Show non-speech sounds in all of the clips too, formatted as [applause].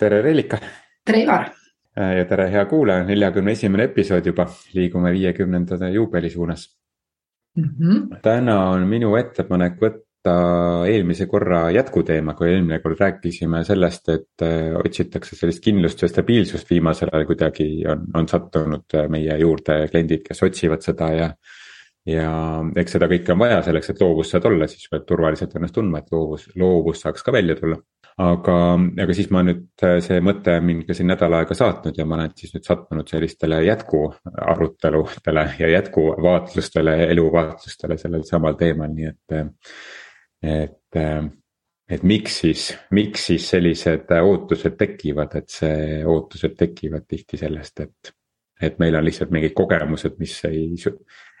tere, Reelika. tere, Ivar. Äh, ja tere, hea kuulaja, neljakümne esimene episood juba, liigume viiekümnendate juubeli suunas mm. -hmm. täna on minu ettepanek võtta eelmise korra jätkuteema, kui eelmine kord rääkisime sellest, et äh, otsitakse sellist kindlust ja stabiilsust viimasel ajal kuidagi on, on sattunud äh, meie juurde kliendid, kes otsivad seda ja ja eks seda kõike on vaja selleks, et loovus saad olla, siis pead turvaliselt ennast tundma, et loovus, loovus saaks ka välja tulla aga, aga siis ma nüüd, see mõte on mind ka siin nädal aega saatnud ja ma olen siis nüüd sattunud sellistele jätkuaruteludele ja jätkuvaatlustele, eluvaatlustele sellel samal teemal, nii et, et et miks siis, miks siis sellised ootused tekivad, et see ootused tekivad tihti sellest, et. et meil on lihtsalt mingid kogemused, mis ei,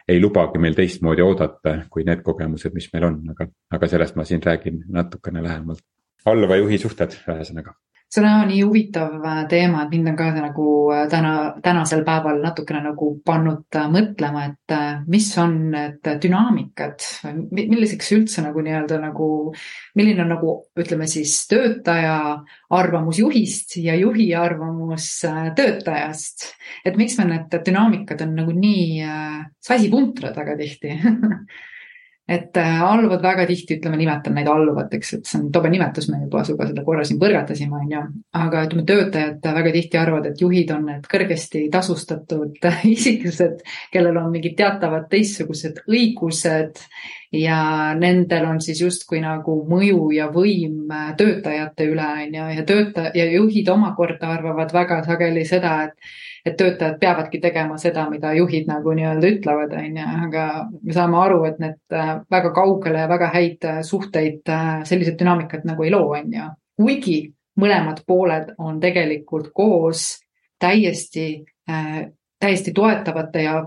ei lubagi meil teistmoodi oodata, kui need kogemused, mis meil on, aga, aga sellest ma siin räägin natukene lähemalt alluva juhi suhted, ühesõnaga. See on nii huvitav äh, teema, et mind on ka nagu äh, täna, tänasel päeval natukene nagu pannud äh, mõtlema, et mis on need dünaamikad, milliseks üldse nagu nii-öelda nagu, milline on nagu ütleme siis töötaja arvamus juhist ja juhi arvamus töötajast. et miks meil need dünaamikad on nagu nii sasipuntrad väga tihti [laughs] et äh, alluvad väga tihti, ütleme, nimetan neid alluvateks, et see on tobe nimetus, me juba sinuga seda korra siin põrgatasime, on ju. aga ütleme, töötajad väga tihti arvavad, et juhid on need kõrgesti tasustatud [laughs] isiksused, kellel on mingid teatavad teistsugused õigused ja nendel on siis justkui nagu mõju ja võim äh, töötajate üle, on ju, ja töötaja ja juhid omakorda arvavad väga sageli seda, et et töötajad peavadki tegema seda, mida juhid nagu nii-öelda ütlevad, on ju, aga me saame aru, et need äh, väga kaugele ja väga häid äh, suhteid, äh, sellised dünaamikad nagu ei loo, on ju. kuigi mõlemad pooled on tegelikult koos täiesti täiesti toetavate ja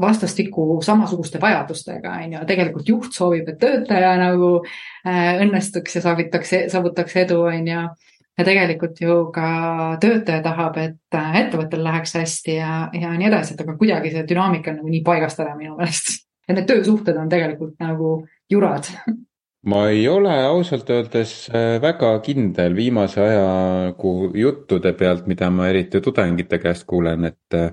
vastastikku samasuguste vajadustega, on ju. tegelikult juht soovib, et töötaja nagu õnnestuks ja saavutaks, saavutaks edu, on ju ja tegelikult ju ka töötaja tahab, et äh, ettevõttel läheks hästi ja, ja nii edasi, et aga kuidagi see dünaamika on nagu nii paigast ära minu meelest. [laughs] ja need töösuhted on tegelikult nagu jurad. [laughs] Ma ei ole ausalt öeldes äh, väga kindel viimase ajagu juttude pealt, mida ma eriti tudengite käest kuulen, et äh,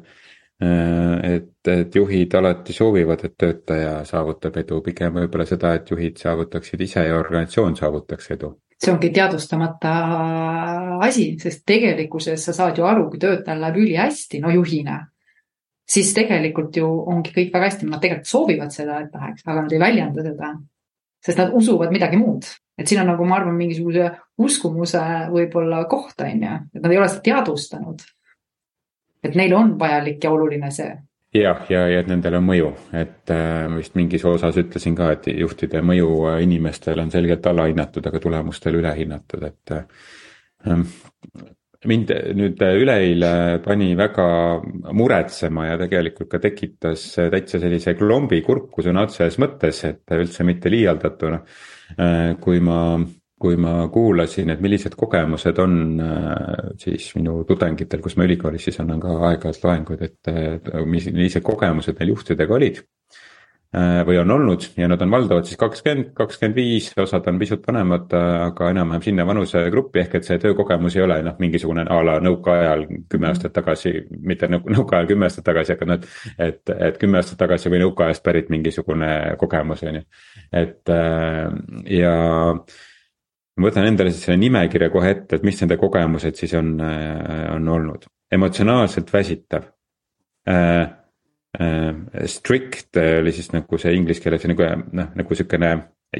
et, et juhid alati soovivad, et töötaja saavutab edu, pigem võib-olla seda, et juhid saavutaksid ise ja organisatsioon saavutaks edu see ongi teadvustamata asi, sest tegelikkuses sa saad ju aru, kui töötajal läheb ülihästi, no juhina, siis tegelikult ju ongi kõik väga hästi, nad tegelikult soovivad seda, et läheks, aga nad ei väljenda seda. sest nad usuvad midagi muud, et siin on nagu ma arvan, mingisuguse uskumuse võib-olla koht on ju, et nad ei ole seda teadvustanud. et neile on vajalik ja oluline see jah, ja, ja, ja et nendel on mõju, et äh, vist mingis osas ütlesin ka, et juhtide mõju äh, inimestele on selgelt alahinnatud, aga tulemustel ülehinnatud, et äh,. Ähm, mind nüüd üleeile pani väga muretsema ja tegelikult ka tekitas täitsa sellise klombi kurku sõna otseses mõttes, et üldse mitte liialdatuna. Kui ma kui ma kuulasin, et millised kogemused on äh, siis minu tudengitel, kus ma ülikoolis siis annan ka aeg-ajalt loenguid, et mis, millised kogemused neil juhtidega olid. Äh, või on olnud ja nad on valdavalt siis kakskümmend, kakskümmend viis, osad on pisut vanemad, aga enam-vähem sinna vanusegruppi, ehk et see töökogemus ei ole noh, mingisugune a la nõukaajal kümme aastat tagasi, mitte nõukaajal kümme aastat tagasi, aga noh, et, et kümme aastat tagasi või nõukaajast pärit mingisugune kogemus, on ju. et äh, ja ma võtan endale siis selle nimekirja kohe ette, et mis nende kogemused siis on, äh, on olnud. emotsionaalselt väsitav äh,. Äh, strict oli siis nagu see inglise keeles nagu noh, nagu sihukene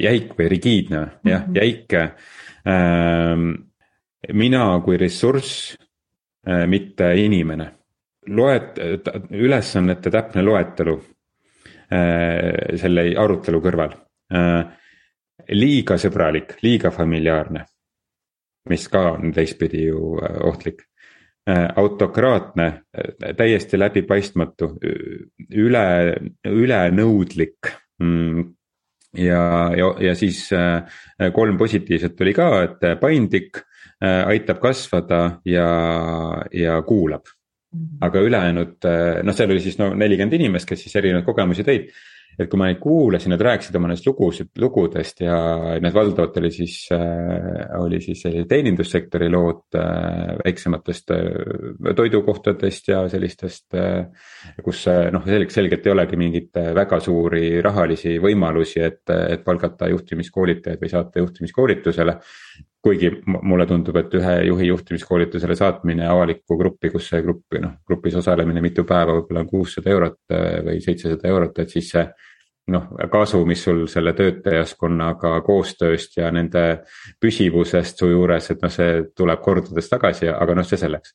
jäik või rigiidne, jah mm, -hmm. jäik äh,. mina kui ressurss äh,, mitte inimene. loet-, ülesannete täpne loetelu äh, selle arutelu kõrval äh, liiga sõbralik, liiga familiaarne. mis ka on teistpidi ju äh, ohtlik. Äh, autokraatne, äh, täiesti läbipaistmatu, üle, ülenõudlik mm, ja, ja, ja siis kolm positiivset oli ka, et paindlik, aitab kasvada ja, ja kuulab. Mhm. aga ülejäänud, noh, seal oli siis no nelikümmend inimest, kes siis erinevaid kogemusi tõid et kui ma neid kuulasin, nad rääkisid oma nendest lugusid, lugudest ja need valdavalt oli siis äh,, oli siis teenindussektori lood äh, väiksematest äh, toidukohtadest ja sellistest äh,. kus äh, noh, selgelt, selgelt ei olegi mingeid äh, väga suuri rahalisi võimalusi, et, et palgata juhtimiskoolitajaid või saata juhtimiskoolitusele kuigi mulle tundub, et ühe juhi juhtimiskoolitusele saatmine avalikku gruppi, kus see grupp, noh grupis osalemine mitu päeva võib-olla on kuussada eurot äh, või seitsesada eurot, et siis see. Noh, kasu, mis sul selle töötajaskonnaga koostööst ja nende püsivusest su juures, et noh, see tuleb kordades tagasi, aga noh, see selleks.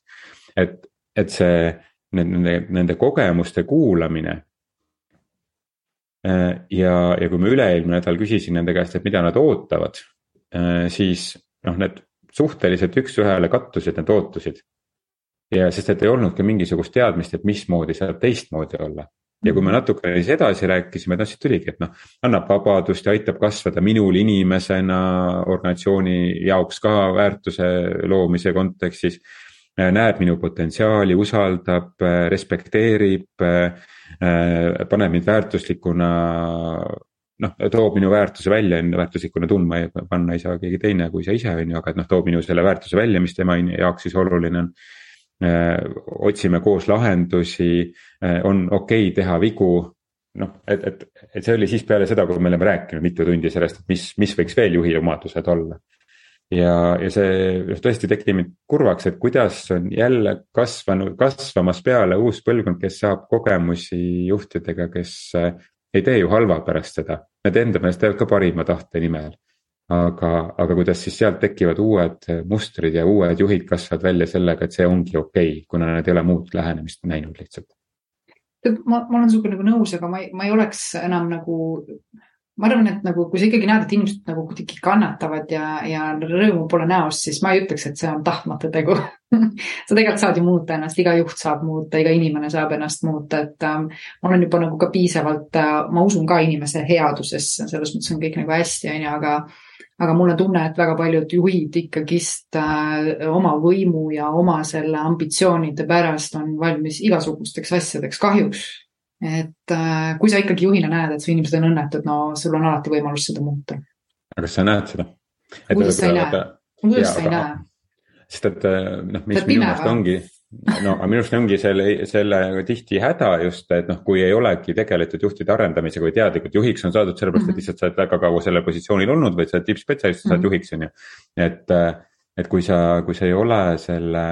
et, et see nende, nende kogemuste kuulamine äh, ja, ja kui ma üle-eelmine nädal küsisin nende käest, et mida nad ootavad, äh, siis noh, need suhteliselt üks-ühele kattusid need ootused. ja sest, et ei olnud ka mingisugust teadmist, et mismoodi saab teistmoodi olla. Ja kui me mhm. natukene siis edasi rääkisime, noh siis tuligi, et noh, annab vabadust ja aitab kasvada minul inimesena organisatsiooni jaoks ka väärtuse loomise kontekstis. näeb minu potentsiaali, usaldab, respekteerib, paneb mind väärtuslikuna noh, toob minu väärtuse välja, väärtuslikuna tundma panna ei saa keegi teine kui sa ise, on ju, aga et noh, toob minu selle väärtuse välja, mis tema jaoks siis oluline on. Äh, otsime koos lahendusi, äh, on okei okay teha vigu. noh, et, et, et see oli siis peale seda, kui me oleme rääkinud mitu tundi sellest, et mis, mis võiks veel juhi omadused olla. ja, ja see noh, tõesti tegi mind kurvaks, et kuidas on jälle kasvanud, kasvamas peale uus põlvkond, kes saab kogemusi juhtidega, kes ei tee ju halva pärast seda, nad enda meelest teevad ka parima tahte nimel. Aga, aga kuidas siis sealt tekivad uued mustrid ja uued juhid kasvavad välja sellega, et see ongi okei okay,, kuna nad ei ole muud lähenemist näinud lihtsalt. ma, ma olen sinuga nagu nõus, aga ma ei, ma ei oleks enam nagu ma arvan, et nagu, kui sa ikkagi näed, et inimesed nagu kuidagi kannatavad ja, ja rõõmu pole näost, siis ma ei ütleks, et see on tahtmatu tegu. [laughs] Sa tegelikult saad ju muuta ennast, iga juht saab muuta, iga inimene saab ennast muuta, et ähm, mul on juba nagu ka piisavalt äh,, ma usun ka inimese headusesse, selles mõttes on kõik nagu hästi, on ju, aga aga mul on tunne, et väga paljud juhid ikkagist äh, oma võimu ja oma selle ambitsioonide pärast on valmis igasugusteks asjadeks kahjuks et äh, kui sa ikkagi juhina näed, et su inimesed on õnnetud, no sul on alati võimalus seda muuta. aga kas sa näed seda? kuidas sa ei näe? kuidas sa ei näe? sest et äh, noh, mis minu meelest ongi, no aga minu arust ongi selle, selle tihti häda just, et noh, kui ei olegi tegeletud juhtide arendamisega või teadlikult juhiks on saadud sellepärast mm, -hmm. et mhm. lihtsalt sa oled väga kaua sellel positsioonil olnud või sa oled tippspetsialist, sa saad mm -hmm. juhiks, on ju. et, äh, et kui sa, kui sa ei ole selle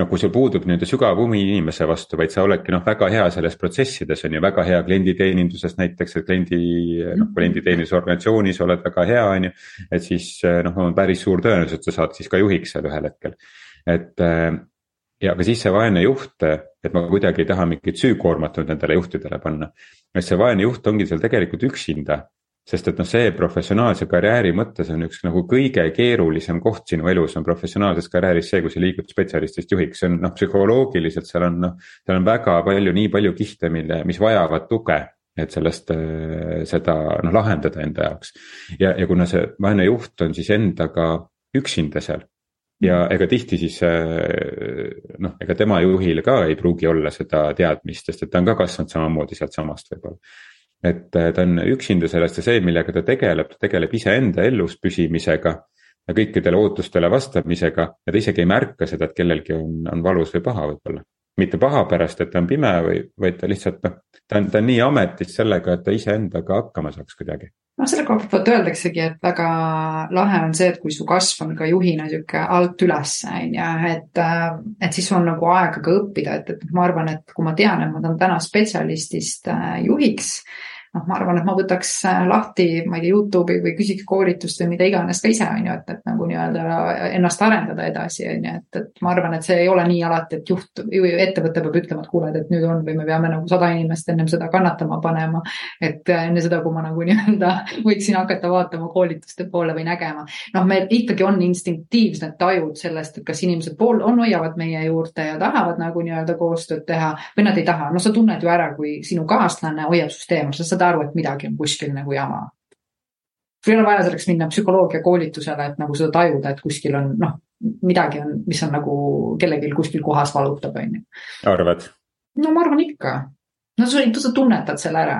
noh, kui sul puudub nii-öelda sügav huvi inimese vastu, vaid sa oledki noh, väga hea selles protsessides on ju, väga hea klienditeeninduses näiteks, et kliendi noh, klienditeeninduse organisatsioonis oled väga hea, on ju. et siis noh, on päris suur tõenäosus, et sa saad siis ka juhiks seal ühel hetkel, et ja aga siis see vaene juht, et ma kuidagi ei taha mingit süükoormat nüüd nendele juhtidele panna. et see vaene juht ongi seal tegelikult üksinda sest et noh, see professionaalse karjääri mõttes on üks nagu kõige keerulisem koht sinu elus on professionaalses karjääris see, kui sa liigud spetsialistist juhiks, see on noh, psühholoogiliselt seal on noh. seal on väga palju, nii palju kihte, mille, mis vajavad tuge, et sellest, äh, seda noh lahendada enda jaoks. ja, ja kuna see vaene juht on siis endaga üksinda seal ja ega tihti siis äh, noh, ega tema juhil ka ei pruugi olla seda teadmist, sest et ta on ka kasvanud samamoodi sealtsamast võib-olla et äh, ta on üksinda sellest ja see, millega ta tegeleb, ta tegeleb iseenda elus püsimisega ja kõikidele ootustele vastamisega ja ta isegi ei märka seda, et kellelgi on, on valus või paha võib-olla. mitte paha pärast, et ta on pime või, vaid ta lihtsalt noh, ta on, ta on nii ametis sellega, et ta iseendaga hakkama saaks kuidagi. noh, selle koha pealt öeldaksegi, et väga lahe on see, et kui su kasv on ka juhina sihuke alt ülesse, on ju, et, äh, et siis on nagu aega ka õppida, et, et ma arvan, et kui ma tean, et ma tahan täna spetsialistist äh, juhiks noh, ma arvan, et ma võtaks äh, lahti, ma ei tea, Youtube'i või küsiks koolitust või mida iganes ka ise, on ju, et, et nagu nii-öelda ennast arendada edasi, on ju, et, et ma arvan, et see ei ole nii alati, et juht ettevõte peab ütlema, et kuule, et nüüd on või me peame nagu sada inimest ennem seda kannatama panema. et äh, enne seda, kui ma nagu nii-öelda [laughs] võiksin hakata vaatama koolituste poole või nägema. noh, meil ikkagi on instinktiivsed tajud sellest, et kas inimesed pool on, hoiavad meie juurde ja tahavad nagu nii-öelda koostööd teha või nad ei taha. no sa tunned ju ära, kui sinu kaaslane hoiab süsteemi, sa saad aru, et midagi on kuskil nagu jama. sul ei ole vaja selleks minna psühholoogiakoolitusele, et nagu seda tajuda, et kuskil on noh, midagi on, mis on nagu kellelgi kuskil kohas valutab, on ju. arvad? no ma arvan ikka. no sa, sa tunnetad selle ära.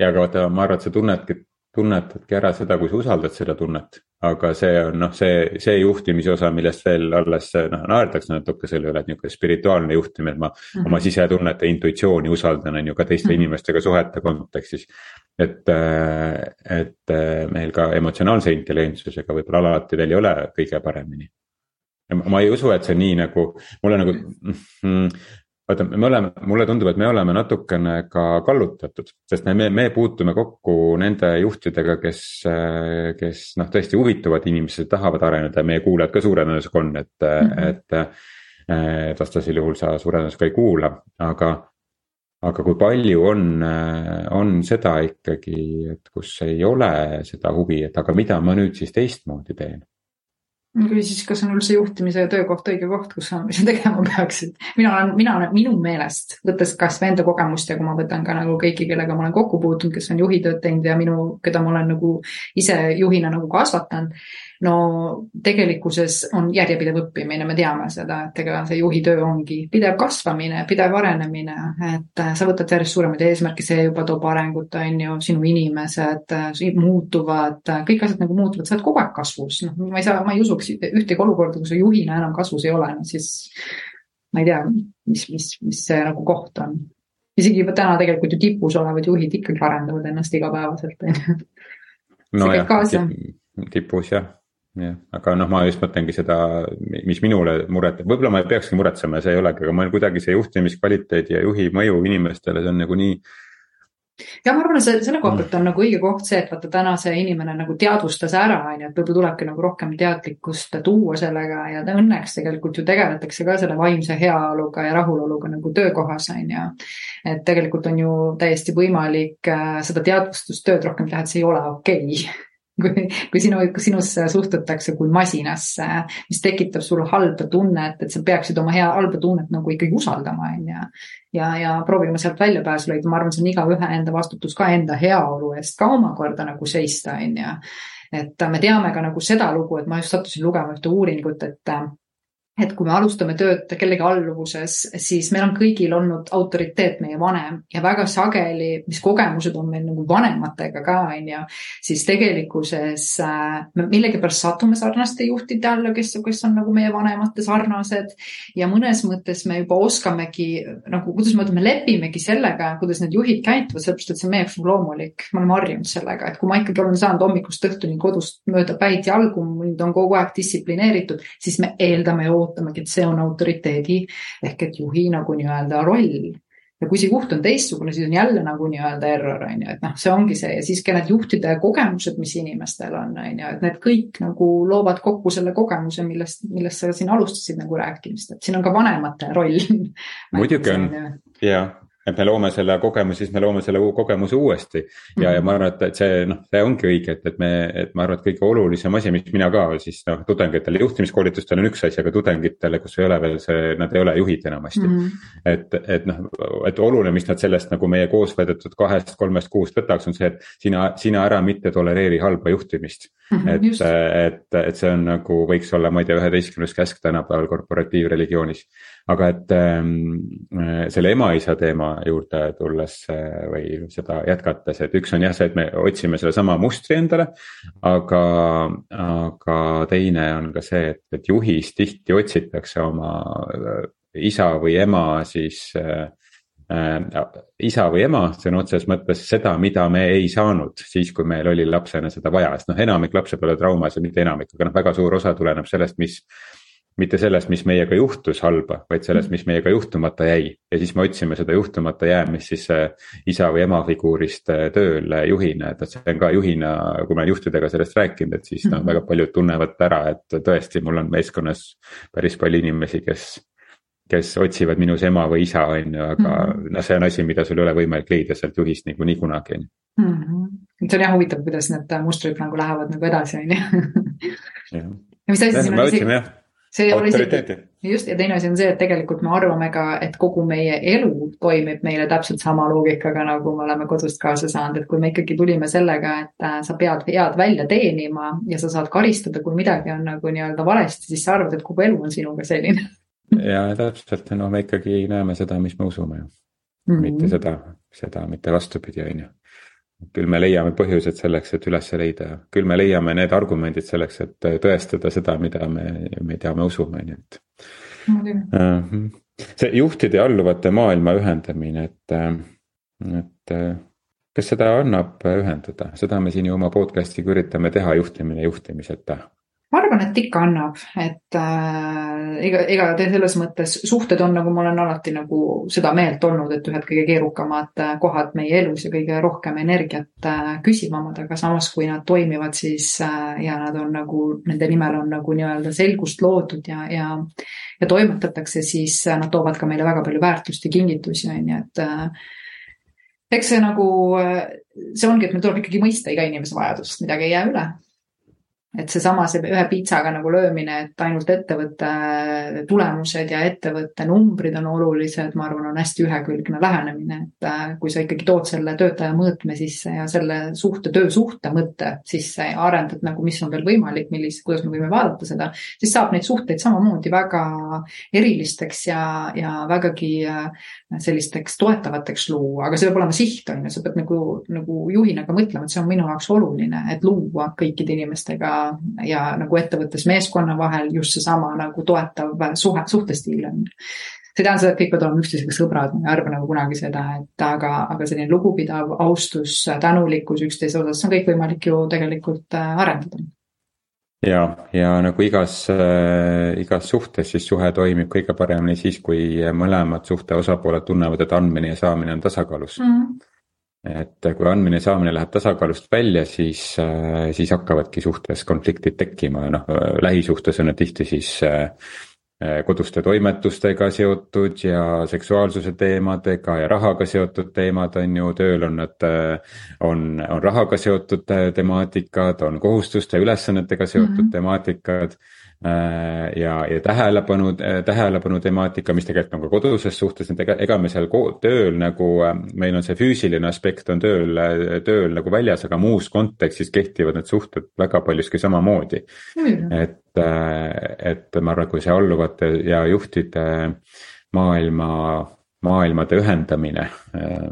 ja aga vaata, ma arvan, et sa tunnedki, tunnetadki ära seda, kui sa usaldad seda tunnet. aga see on noh, see, see juhtimise osa, millest veel alles noh, naerdakse natuke selle üle, et nihuke spirituaalne juhtimine, et ma mm -hmm. oma sisetunnete intuitsiooni usaldan, on ju ka teiste mm -hmm. inimestega suhete kontekstis. et, et meil ka emotsionaalse intelligentsusega võib-olla alati veel ei ole kõige paremini ma ei usu, et see nii nagu, mulle nagu mm, vaata, me oleme, mulle tundub, et me oleme natukene ka kallutatud, sest me, me puutume kokku nende juhtidega, kes, kes noh, tõesti huvituvad inimesed, tahavad areneda ja meie kuulajad ka suure tõenäosusega on, et mm, -hmm. et. et vastasel juhul sa suure tõenäosusega ei kuula, aga, aga kui palju on, on seda ikkagi, et kus ei ole seda huvi, et aga mida ma nüüd siis teistmoodi teen või siis, kas on üldse juhtimise töökoht õige koht, kus sa tegema peaksid? mina olen, mina olen, minu meelest, võttes kasvõi enda kogemust ja kui ma võtan ka nagu kõiki, kellega ma olen kokku puutunud, kes on juhitööd teinud ja minu, keda ma olen nagu ise juhina nagu kasvatanud no tegelikkuses on järjepidev õppimine, me teame seda, et ega see juhi töö ongi pidev kasvamine, pidev arenemine, et äh, sa võtad järjest suuremaid eesmärke, see juba toob arengut, on ju, sinu inimesed äh, muutuvad, kõik asjad nagu muutuvad, sa oled kogu aeg kasvus, noh, ma ei saa, ma ei usuks ühtegi olukorda, kus sa juhina enam kasvus ei ole, no siis ma ei tea, mis, mis, mis see nagu koht on. isegi juba täna tegelikult ju tipus olevad juhid ikkagi arendavad ennast igapäevaselt, on ju. nojah, tipus jah jah, aga noh, ma just mõtlengi seda, mis minule muret võib-olla ma ei peakski muretsema ja see ei olegi, aga ma kuidagi see juhtimiskvaliteedi ja juhi mõju inimestele, see on nagu nii ja ma arvan, see selle koha pealt on nagu õige koht see, et vaata täna see inimene nagu teadvustas ära, on ju, et võib-olla tulebki nagu rohkem teadlikkust tuua sellega ja õnneks tegelikult ju tegeletakse ka selle vaimse heaoluga ja rahuloluga nagu töökohas, on ju. et tegelikult on ju täiesti võimalik äh, seda teadvustustööd rohkem teha, et see ei ole okei okay kui, kui sinu, sinusse suhtutakse kui masinasse, mis tekitab sulle halba tunnet, et sa peaksid oma hea halba tunnet nagu ikkagi usaldama, on ju. ja, ja proovima sealt väljapääsu leida, ma arvan, see on igaühe enda vastutus ka enda heaolu eest ka omakorda nagu seista, on ju. et me teame ka nagu seda lugu, et ma just sattusin lugema ühte uuringut, et et kui me alustame tööd kellegi alluvuses, siis meil on kõigil olnud autoriteet meie vanem ja väga sageli, mis kogemused on meil nagu vanematega ka, on ju, siis tegelikkuses äh, me millegipärast satume sarnaste juhtide alla, kes, kes on nagu meie vanemate sarnased ja mõnes mõttes me juba oskamegi nagu, kuidas ma ütlen, me lepimegi sellega, kuidas need juhid käituvad, sellepärast et see on meie jaoks nagu loomulik, me oleme harjunud sellega, et kui ma ikkagi olen saanud hommikust õhtuni kodust mööda päid jalgu, mind on kogu aeg distsiplineeritud, siis me eeldame ja ootamegi, et see on autoriteedi ehk et juhi nagu nii-öelda roll. Ja kui see juht on teistsugune, siis on jälle nagu nii-öelda error, on ju, et noh, see ongi see. Ja siis ka need juhtide kogemused, mis inimestel on, on ju, et need kõik nagu loovad kokku selle kogemuse, millest, millest sa siin alustasid nagu rääkimist, et siin on ka vanemate roll. [laughs] Muidugi on. Ja et me loome selle kogemuse, siis me loome selle kogemuse uuesti. ja, ja ma arvan, et, et see noh, see ongi õige, et, et me, et ma arvan, et kõige olulisem asi, mis mina ka siis noh, tudengitele juhtimiskoolitustel on üks asi, aga tudengitele, kus ei ole veel see, nad ei ole juhid enamasti mm. -hmm. et, et noh, et oluline, mis nad sellest nagu meie koos veedetud kahest, kolmest kuust võtaks, on see, et sina, sina ära mitte tolereeri halba juhtimist mm. -hmm, et, et, et see on nagu võiks olla, ma ei tea, üheteistkümnes käsk tänapäeval korporatiivreligioonis aga et ähm, äh, selle ema-isa teema juurde tulles äh, või seda jätkates, et üks on jah see, et me otsime sedasama mustri endale. aga, aga teine on ka see, et, et juhis tihti otsitakse oma äh, isa või ema siis äh, isa või ema sõna otseses mõttes seda, mida me ei saanud siis, kui meil oli lapsena seda vaja, sest noh, enamik lapsepõlve traumas ja mitte enamik, aga noh, väga suur osa tuleneb sellest, mis mitte sellest, mis meiega juhtus halba, vaid sellest, mis meiega juhtumata jäi. ja siis me otsime seda juhtumata jäämist siis äh, isa või ema figuurist äh, tööle juhina, et, et see on ka juhina, kui ma olen juhtidega sellest rääkinud, et siis noh, väga paljud tunnevad ära, et tõesti, mul on meeskonnas päris palju inimesi, kes kes otsivad minus ema või isa, on ju, aga mm -hmm. noh, see on asi, mida sul ei ole võimalik leida sealt juhist niikuinii kunagi, on ju. Mhm. see on jah huvitav, kuidas need mustrid nagu lähevad nagu edasi, on ju. ja mis asi siin on? See oli isegi, just ja teine asi on see, et tegelikult me arvame ka, et kogu meie elu toimib meile täpselt sama loogikaga, nagu me oleme kodust kaasa saanud, et kui me ikkagi tulime sellega, et äh, sa pead head välja teenima ja sa saad karistada, kui midagi on nagu nii-öelda valesti, siis sa arvad, et kogu elu on sinuga selline. [laughs] Ja täpselt, no me ikkagi näeme seda, mis me usume ju. Mm. -hmm. mitte seda, seda, mitte vastupidi, on ju küll me leiame põhjused selleks, et üles leida. Küll me leiame need argumendid selleks, et tõestada seda, mida me, me teame, usume, nii et. see juhtide ja alluvate maailma ühendamine, et, et kas seda annab ühendada, seda me siin ju oma podcast'iga üritame teha, juhtimine juhtimiseta ma arvan, et ikka annab, et äh, ega, ega selles mõttes suhted on, nagu ma olen alati nagu seda meelt olnud, et ühed kõige keerukamad äh, kohad meie elus ja kõige rohkem energiat äh, küsivamad, aga samas, kui nad toimivad, siis äh, ja nad on nagu, nende nimel on nagu nii-öelda selgust loodud ja, ja ja toimetatakse, siis äh, nad toovad ka meile väga palju väärtust ja kingitusi, on ju, et äh, eks see nagu, äh, see ongi, et meil tuleb ikkagi mõista iga inimese vajadust, midagi ei jää üle et seesama, see ühe piitsaga nagu löömine, et ainult ettevõtte tulemused ja ettevõtte numbrid on olulised, ma arvan, on hästi ühekülgne lähenemine, et äh, kui sa ikkagi tood selle töötaja mõõtme sisse ja selle suhte, töösuhte mõtte sisse ja arendad nagu, mis on veel võimalik, millist, kuidas me võime vaadata seda, siis saab neid suhteid samamoodi väga erilisteks ja, ja vägagi äh, sellisteks toetavateks luua, aga see peab olema siht, on ju, sa pead nagu, nagu juhina ka mõtlema, et see on minu jaoks oluline, et luua kõikide inimestega ja nagu ettevõttes meeskonna vahel just seesama nagu toetav suhe, suhtestiil on see ei tähenda seda, et kõik peavad olema üksteisega sõbrad, ma ei arva nagu kunagi seda, et aga, aga selline lugupidav austus, tänulikkus üksteise osas, see on kõik võimalik ju tegelikult äh, arendada. ja, ja nagu igas äh,, igas suhtes siis suhe toimib kõige paremini siis, kui mõlemad suhte osapooled tunnevad, et andmine ja saamine on tasakaalus mm. -hmm et kui andmine ja saamine läheb tasakaalust välja, siis, äh, siis hakkavadki suhtes konfliktid tekkima. Ja noh, lähisuhtes on need tihti siis äh, äh, koduste toimetustega seotud ja seksuaalsuse teemadega ja rahaga seotud teemad on ju, tööl on nad, on, on rahaga seotud temaatikad, on kohustuste, ülesannetega seotud mm -hmm. temaatikad. Äh, ja, ja tähelepanu, äh, tähelepanu temaatika, mis tegelikult on ka koduses suhtes, et ega, ega me seal tööl nagu, äh, meil on see füüsiline aspekt on tööl, tööl nagu väljas, aga muus kontekstis kehtivad need suhted väga paljuski samamoodi. Mm.. et, et ma arvan, kui see alluvate ja juhtide maailma, maailmade ühendamine Äh,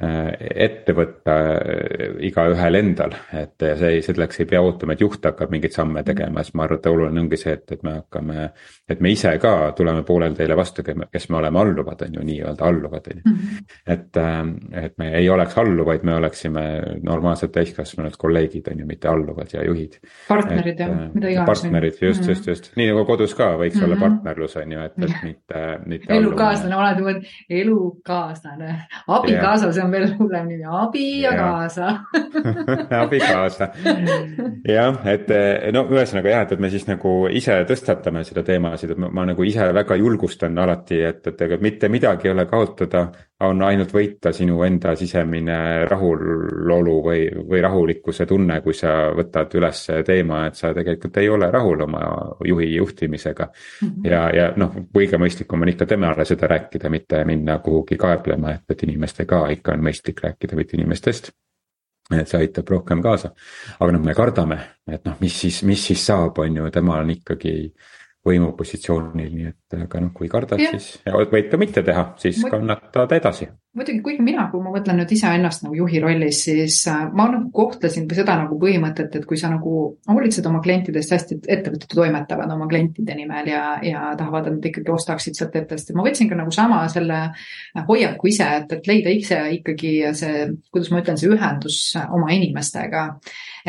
ette võtta äh, igaühel endal, et see, selleks ei pea ootama, et juht hakkab mingeid samme tegema, siis ma arvan, et oluline ongi see, et, et me hakkame. et me ise ka tuleme poolel teele vastu, kes me oleme alluvad, on ju, nii-öelda alluvad, on ju. Mhm. et, äh, et me ei oleks alluvaid, me oleksime normaalsed täiskasvanud kolleegid, on ju, mitte alluvad ja juhid. partnerid jah, mida iganes. partnerid, just mm, -hmm. just, just, nii nagu kodus ka võiks mm -hmm. olla mhm. partnerlus, on ju, et, et mitte, mitte. elukaaslane, alati mõtlen, elukaaslane, abikaasa, see on on veel hullem nimi, abikaasa [laughs] abikaasa, jah, et no ühesõnaga jah, et, et me siis nagu ise tõstatame seda teemasid, et ma, ma nagu ise väga julgustan alati, et, et ega mitte midagi ei ole kaotada. On ainult võita sinu enda sisemine rahulolu või, või rahulikkuse tunne, kui sa võtad üles teema, et sa tegelikult ei ole rahul oma juhi juhtimisega mm. -hmm. ja, ja noh, kõige mõistlikum on ikka temale seda rääkida, mitte minna kuhugi kaeblema, et, et inimestega ikka on mõistlik rääkida, mitte inimestest et see aitab rohkem kaasa. aga noh, me kardame, et noh, mis siis, mis siis saab, on ju, tema on ikkagi võimupositsioonil, nii et aga noh, kui kardad, siis võid ka mitte teha, siis kannatad edasi muidugi, kuigi mina, kui ma mõtlen nüüd iseennast nagu juhi rollis, siis äh, ma nagu kohtlesin seda nagu põhimõtet, et kui sa nagu hoolitsed oma klientidest hästi, et ettevõtted toimetavad oma klientide nimel ja, ja tahavad, et nad ikkagi ostaksid sealt ettevõttest. ma võtsin ka nagu sama selle hoiaku ise, et, et leida ise ikkagi see, kuidas ma ütlen, see ühendus oma inimestega.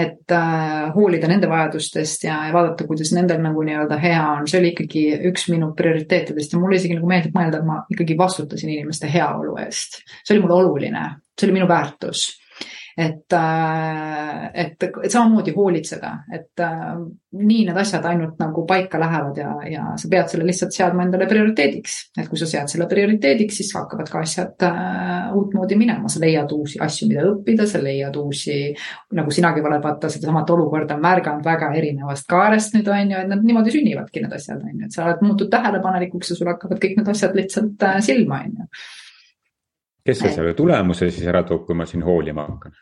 et äh, hoolida nende vajadustest ja, ja vaadata, kuidas nendel nagu nii-öelda hea on, see oli ikkagi üks minu prioriteetidest ja mulle isegi nagu meeldib mõelda, et ma ikkagi vastutasin inimeste heaolu eest see oli mulle oluline, see oli minu väärtus. Et, äh, et, et samamoodi hoolitseda, et äh, nii need asjad ainult nagu paika lähevad ja, ja sa pead selle lihtsalt seadma endale prioriteediks. et kui sa sead selle prioriteediks, siis hakkavad ka asjad äh, uutmoodi minema, sa leiad uusi asju, mida õppida, sa leiad uusi, nagu sinagi oled vaata sedasamat olukorda märganud väga erinevast kaarest nüüd on ju, et nad niimoodi sünnivadki need asjad on ju, et sa oled muutud tähelepanelikuks ja sul hakkavad kõik need asjad lihtsalt silma on ju kes see selle tulemuse siis ära toob, kui ma siin hoolima hakkan?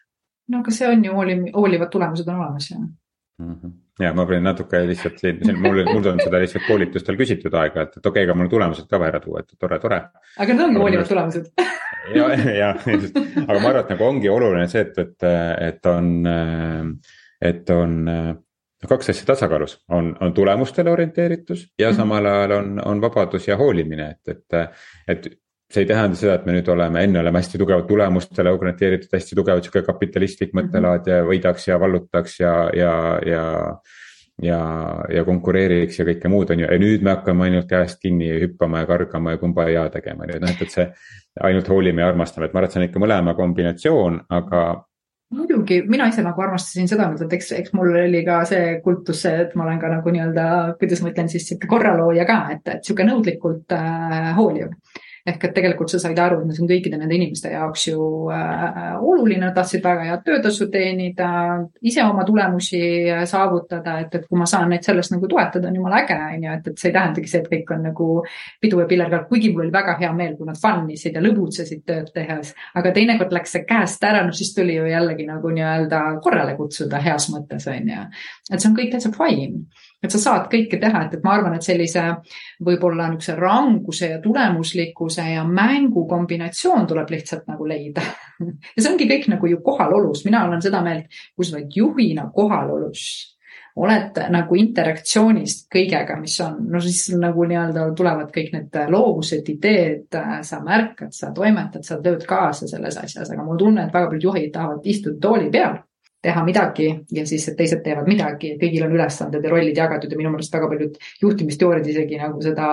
no aga see on ju hooli-, hoolivad tulemused on olemas ju mm. -hmm. ja ma pean natuke lihtsalt mul, mul on seda lihtsalt koolitustel küsitud aega, et, okei okay,, aga mul tulemused ka vaja ära tuua, et tore, tore. aga need ongi hoolivad tulemused [laughs] ja, ja, aga ma arvan, et nagu ongi oluline see, et, et, et on, et on kaks asja tasakaalus, on, on tulemustele orienteeritus ja mhm. samal ajal on, on vabadus ja hoolimine, et, et. et see ei tähenda seda, et me nüüd oleme, enne oleme hästi tugevalt tulemustele orienteeritud, hästi tugev sihuke kapitalistlik mõttelaad ja võidaks ja vallutaks ja, ja, ja ja, ja konkureeriks ja kõike muud, on ju, ja nüüd me hakkame ainult käest kinni hüppama ja kargama ja kumbaya tegema, on ju, et noh, et, et see. ainult hoolime ja armastame, et ma arvan, et see on ikka mõlema kombinatsioon, aga. muidugi, mina ise nagu armastasin seda, et eks, eks mul oli ka see kultus, et ma olen ka nagu nii-öelda, kuidas ma ütlen siis sihuke korralooja ka, et, et sihuke nõudlikult äh, hooliv ehk et tegelikult sa said aru, et see on kõikide nende inimeste jaoks ju äh, oluline, nad tahtsid väga head töötasu teenida, ise oma tulemusi äh, saavutada, et, et kui ma saan neid selles nagu toetada, on jumala äge, on ju, et, et see ei tähendagi see, et kõik on nagu pidu ja pillerkall, kuigi mul oli väga hea meel, kui nad fun isid ja lõbutsesid tööd tehes. aga teinekord läks see käest ära, no siis tuli ju jällegi nagu nii-öelda korrale kutsuda heas mõttes, on ju. et see on kõik täitsa fine et sa saad kõike teha, et, et ma arvan, et sellise võib-olla niisuguse ranguse ja tulemuslikkuse ja mängu kombinatsioon tuleb lihtsalt nagu leida. [laughs] Ja see ongi kõik nagu ju kohalolus, mina olen seda meelt, kui sa oled juhina kohalolus, oled nagu interaktsioonis kõigega, mis on, no siis nagu nii-öelda tulevad kõik need loovused, ideed, sa märkad, sa toimetad, sa tööd kaasa selles asjas, aga mul tunne, et väga paljud juhid tahavad istuda tooli peal teha midagi ja siis teised teevad midagi, kõigil on ülesanded ja rollid jagatud ja minu meelest väga paljud juhtimisteooriad isegi nagu seda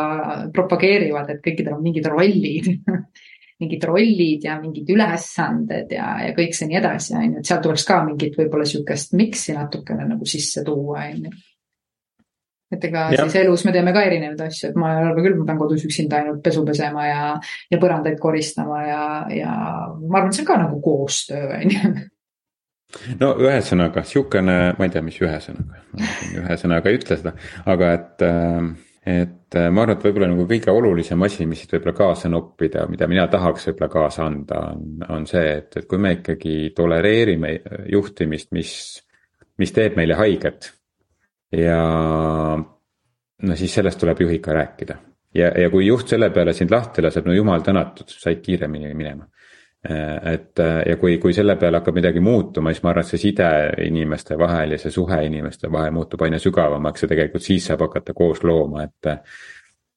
propageerivad, et kõikidel on mingid rollid [laughs] mingid rollid ja mingid ülesanded ja, ja kõik see nii edasi, on ju, et sealt tuleks ka mingit võib-olla sihukest miksi natukene nagu sisse tuua, on ju. et ega ja. siis elus me teeme ka erinevaid asju, et ma ei arva küll, ma pean kodus üksinda ainult pesu pesema ja, ja põrandaid koristama ja, ja ma arvan, et see on ka nagu koostöö, on ju no ühesõnaga sihukene, ma ei tea, mis ühesõnaga, ühe sõnaga ei ütle seda, aga et. Äh, et äh, ma arvan, et võib-olla nagu kõige olulisem asi, mis siit võib-olla kaasa noppida, mida mina tahaks võib-olla kaasa anda, on, on see, et, et kui me ikkagi tolereerime juhtimist, mis, mis teeb meile haiget. ja no siis sellest tuleb juhiga rääkida ja, ja kui juht selle peale sind lahti laseb, no jumal tänatud, said kiiremini minema Äh, et äh, ja kui, kui selle peale hakkab midagi muutuma, siis ma arvan, et see side inimeste vahel ja see suhe inimeste vahel muutub aina sügavamaks ja tegelikult siis saab hakata koos looma, et.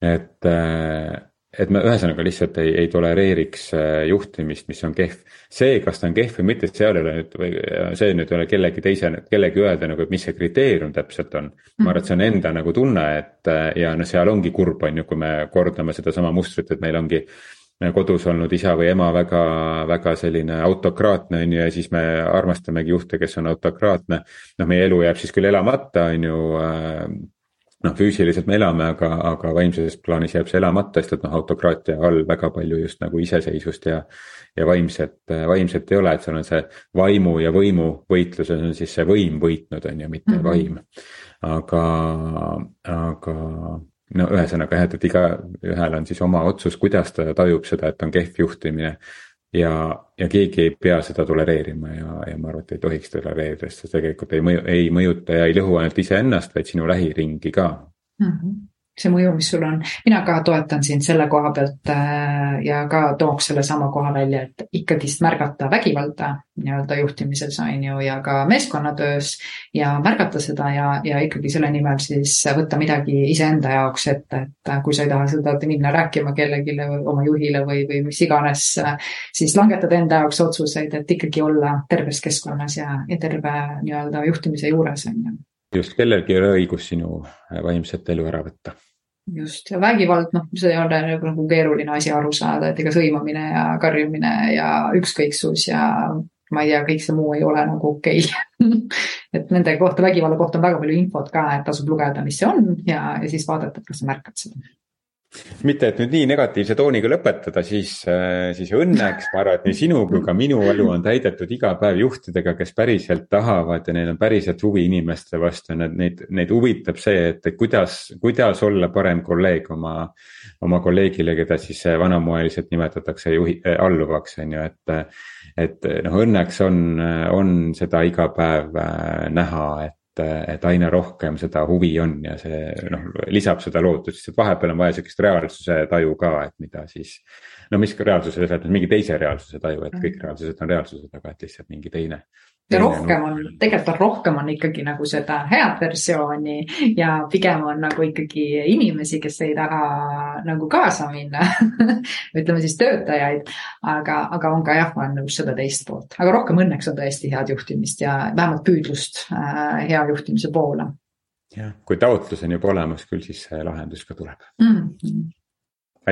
et, äh, et me ühesõnaga lihtsalt ei, ei tolereeriks juhtimist, mis on kehv. see, kas ta on kehv või mitte, seal ei ole nüüd see nüüd ei ole kellegi teise, kellegi öelda nagu, et mis see kriteerium täpselt on. ma arvan, et see on enda nagu tunne, et ja noh, seal ongi kurb, on ju, kui me kordame sedasama mustrit, et meil ongi kodus olnud isa või ema väga, väga selline autokraatne, on ju, ja siis me armastamegi juhte, kes on autokraatne. noh, meie elu jääb siis küll elamata, on ju äh, noh, füüsiliselt me elame, aga, aga vaimses plaanis jääb see elamata, sest et noh, autokraatia all väga palju just nagu iseseisvust ja. ja vaimset, vaimset ei ole, et seal on see vaimu ja võimu võitluses on siis see võim võitnud, on ju, mitte mm -hmm. vaim. aga, aga no ühesõnaga jah, et, et igaühel on siis oma otsus, kuidas ta tajub seda, et on kehv juhtimine. ja, ja keegi ei pea seda tolereerima ja, ja ma arvan, et ei tohiks tolereerida, sest see tegelikult ei mõju, ei mõjuta ja ei lõhu ainult iseennast, vaid sinu lähiringi ka mm. -hmm see mõju, mis sul on. mina ka toetan sind selle koha pealt äh, ja ka tooks sellesama koha välja, et ikkagist märgata vägivalda nii-öelda juhtimises on ju ja ka meeskonnatöös ja märgata seda ja, ja ikkagi selle nimel siis võtta midagi iseenda jaoks ette, et kui sa ei taha seda minna rääkima kellelegi, oma juhile või, või mis iganes, siis langetada enda jaoks otsuseid, et ikkagi olla terves keskkonnas ja, ja terve nii-öelda juhtimise juures on ju just, kellelgi ei ole õigus sinu vaimset elu ära võtta just, ja vägivald, noh, see nagu, nagu keeruline asi aru saada, et ega sõimamine ja karjumine ja ükskõiksus ja ma ei tea, kõik see muu ei ole nagu okei okay. [laughs] et nende kohta, vägivalla kohta on väga palju infot ka, et tasub lugeda, mis see on ja, ja siis vaadata, et kas sa märkad seda mitte, et nüüd nii negatiivse tooniga lõpetada, siis, äh, siis õnneks ma arvan, et nii sinu kui ka minu elu on täidetud iga päev juhtidega, kes päriselt tahavad ja neil on päriselt huvi inimeste vastu, neid, neid, neid huvitab see, et kuidas, kuidas olla parem kolleeg oma. oma kolleegile, keda siis vanamoeliselt nimetatakse juhi äh,, alluvaks, on ju, et. et noh, õnneks on, on seda iga päev äh, näha, et, et aina rohkem seda huvi on ja see noh, lisab seda lootust, sest vahepeal on vaja sihukest reaalsuse taju ka, et mida siis. no mis reaalsuse, mingi teise reaalsuse taju, et kõik reaalsused on reaalsused, aga et lihtsalt mingi teine ja rohkem on, tegelikult on rohkem on ikkagi nagu seda head versiooni ja pigem on nagu ikkagi inimesi, kes ei taha nagu kaasa minna [laughs] ütleme siis töötajaid, aga, aga on ka jah, ma olen nõus seda teist poolt, aga rohkem õnneks on tõesti head juhtimist ja vähemalt püüdlust äh, hea juhtimise poole. jah, kui taotlus on juba olemas, küll siis see lahendus ka tuleb mm. -hmm.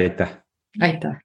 aitäh. aitäh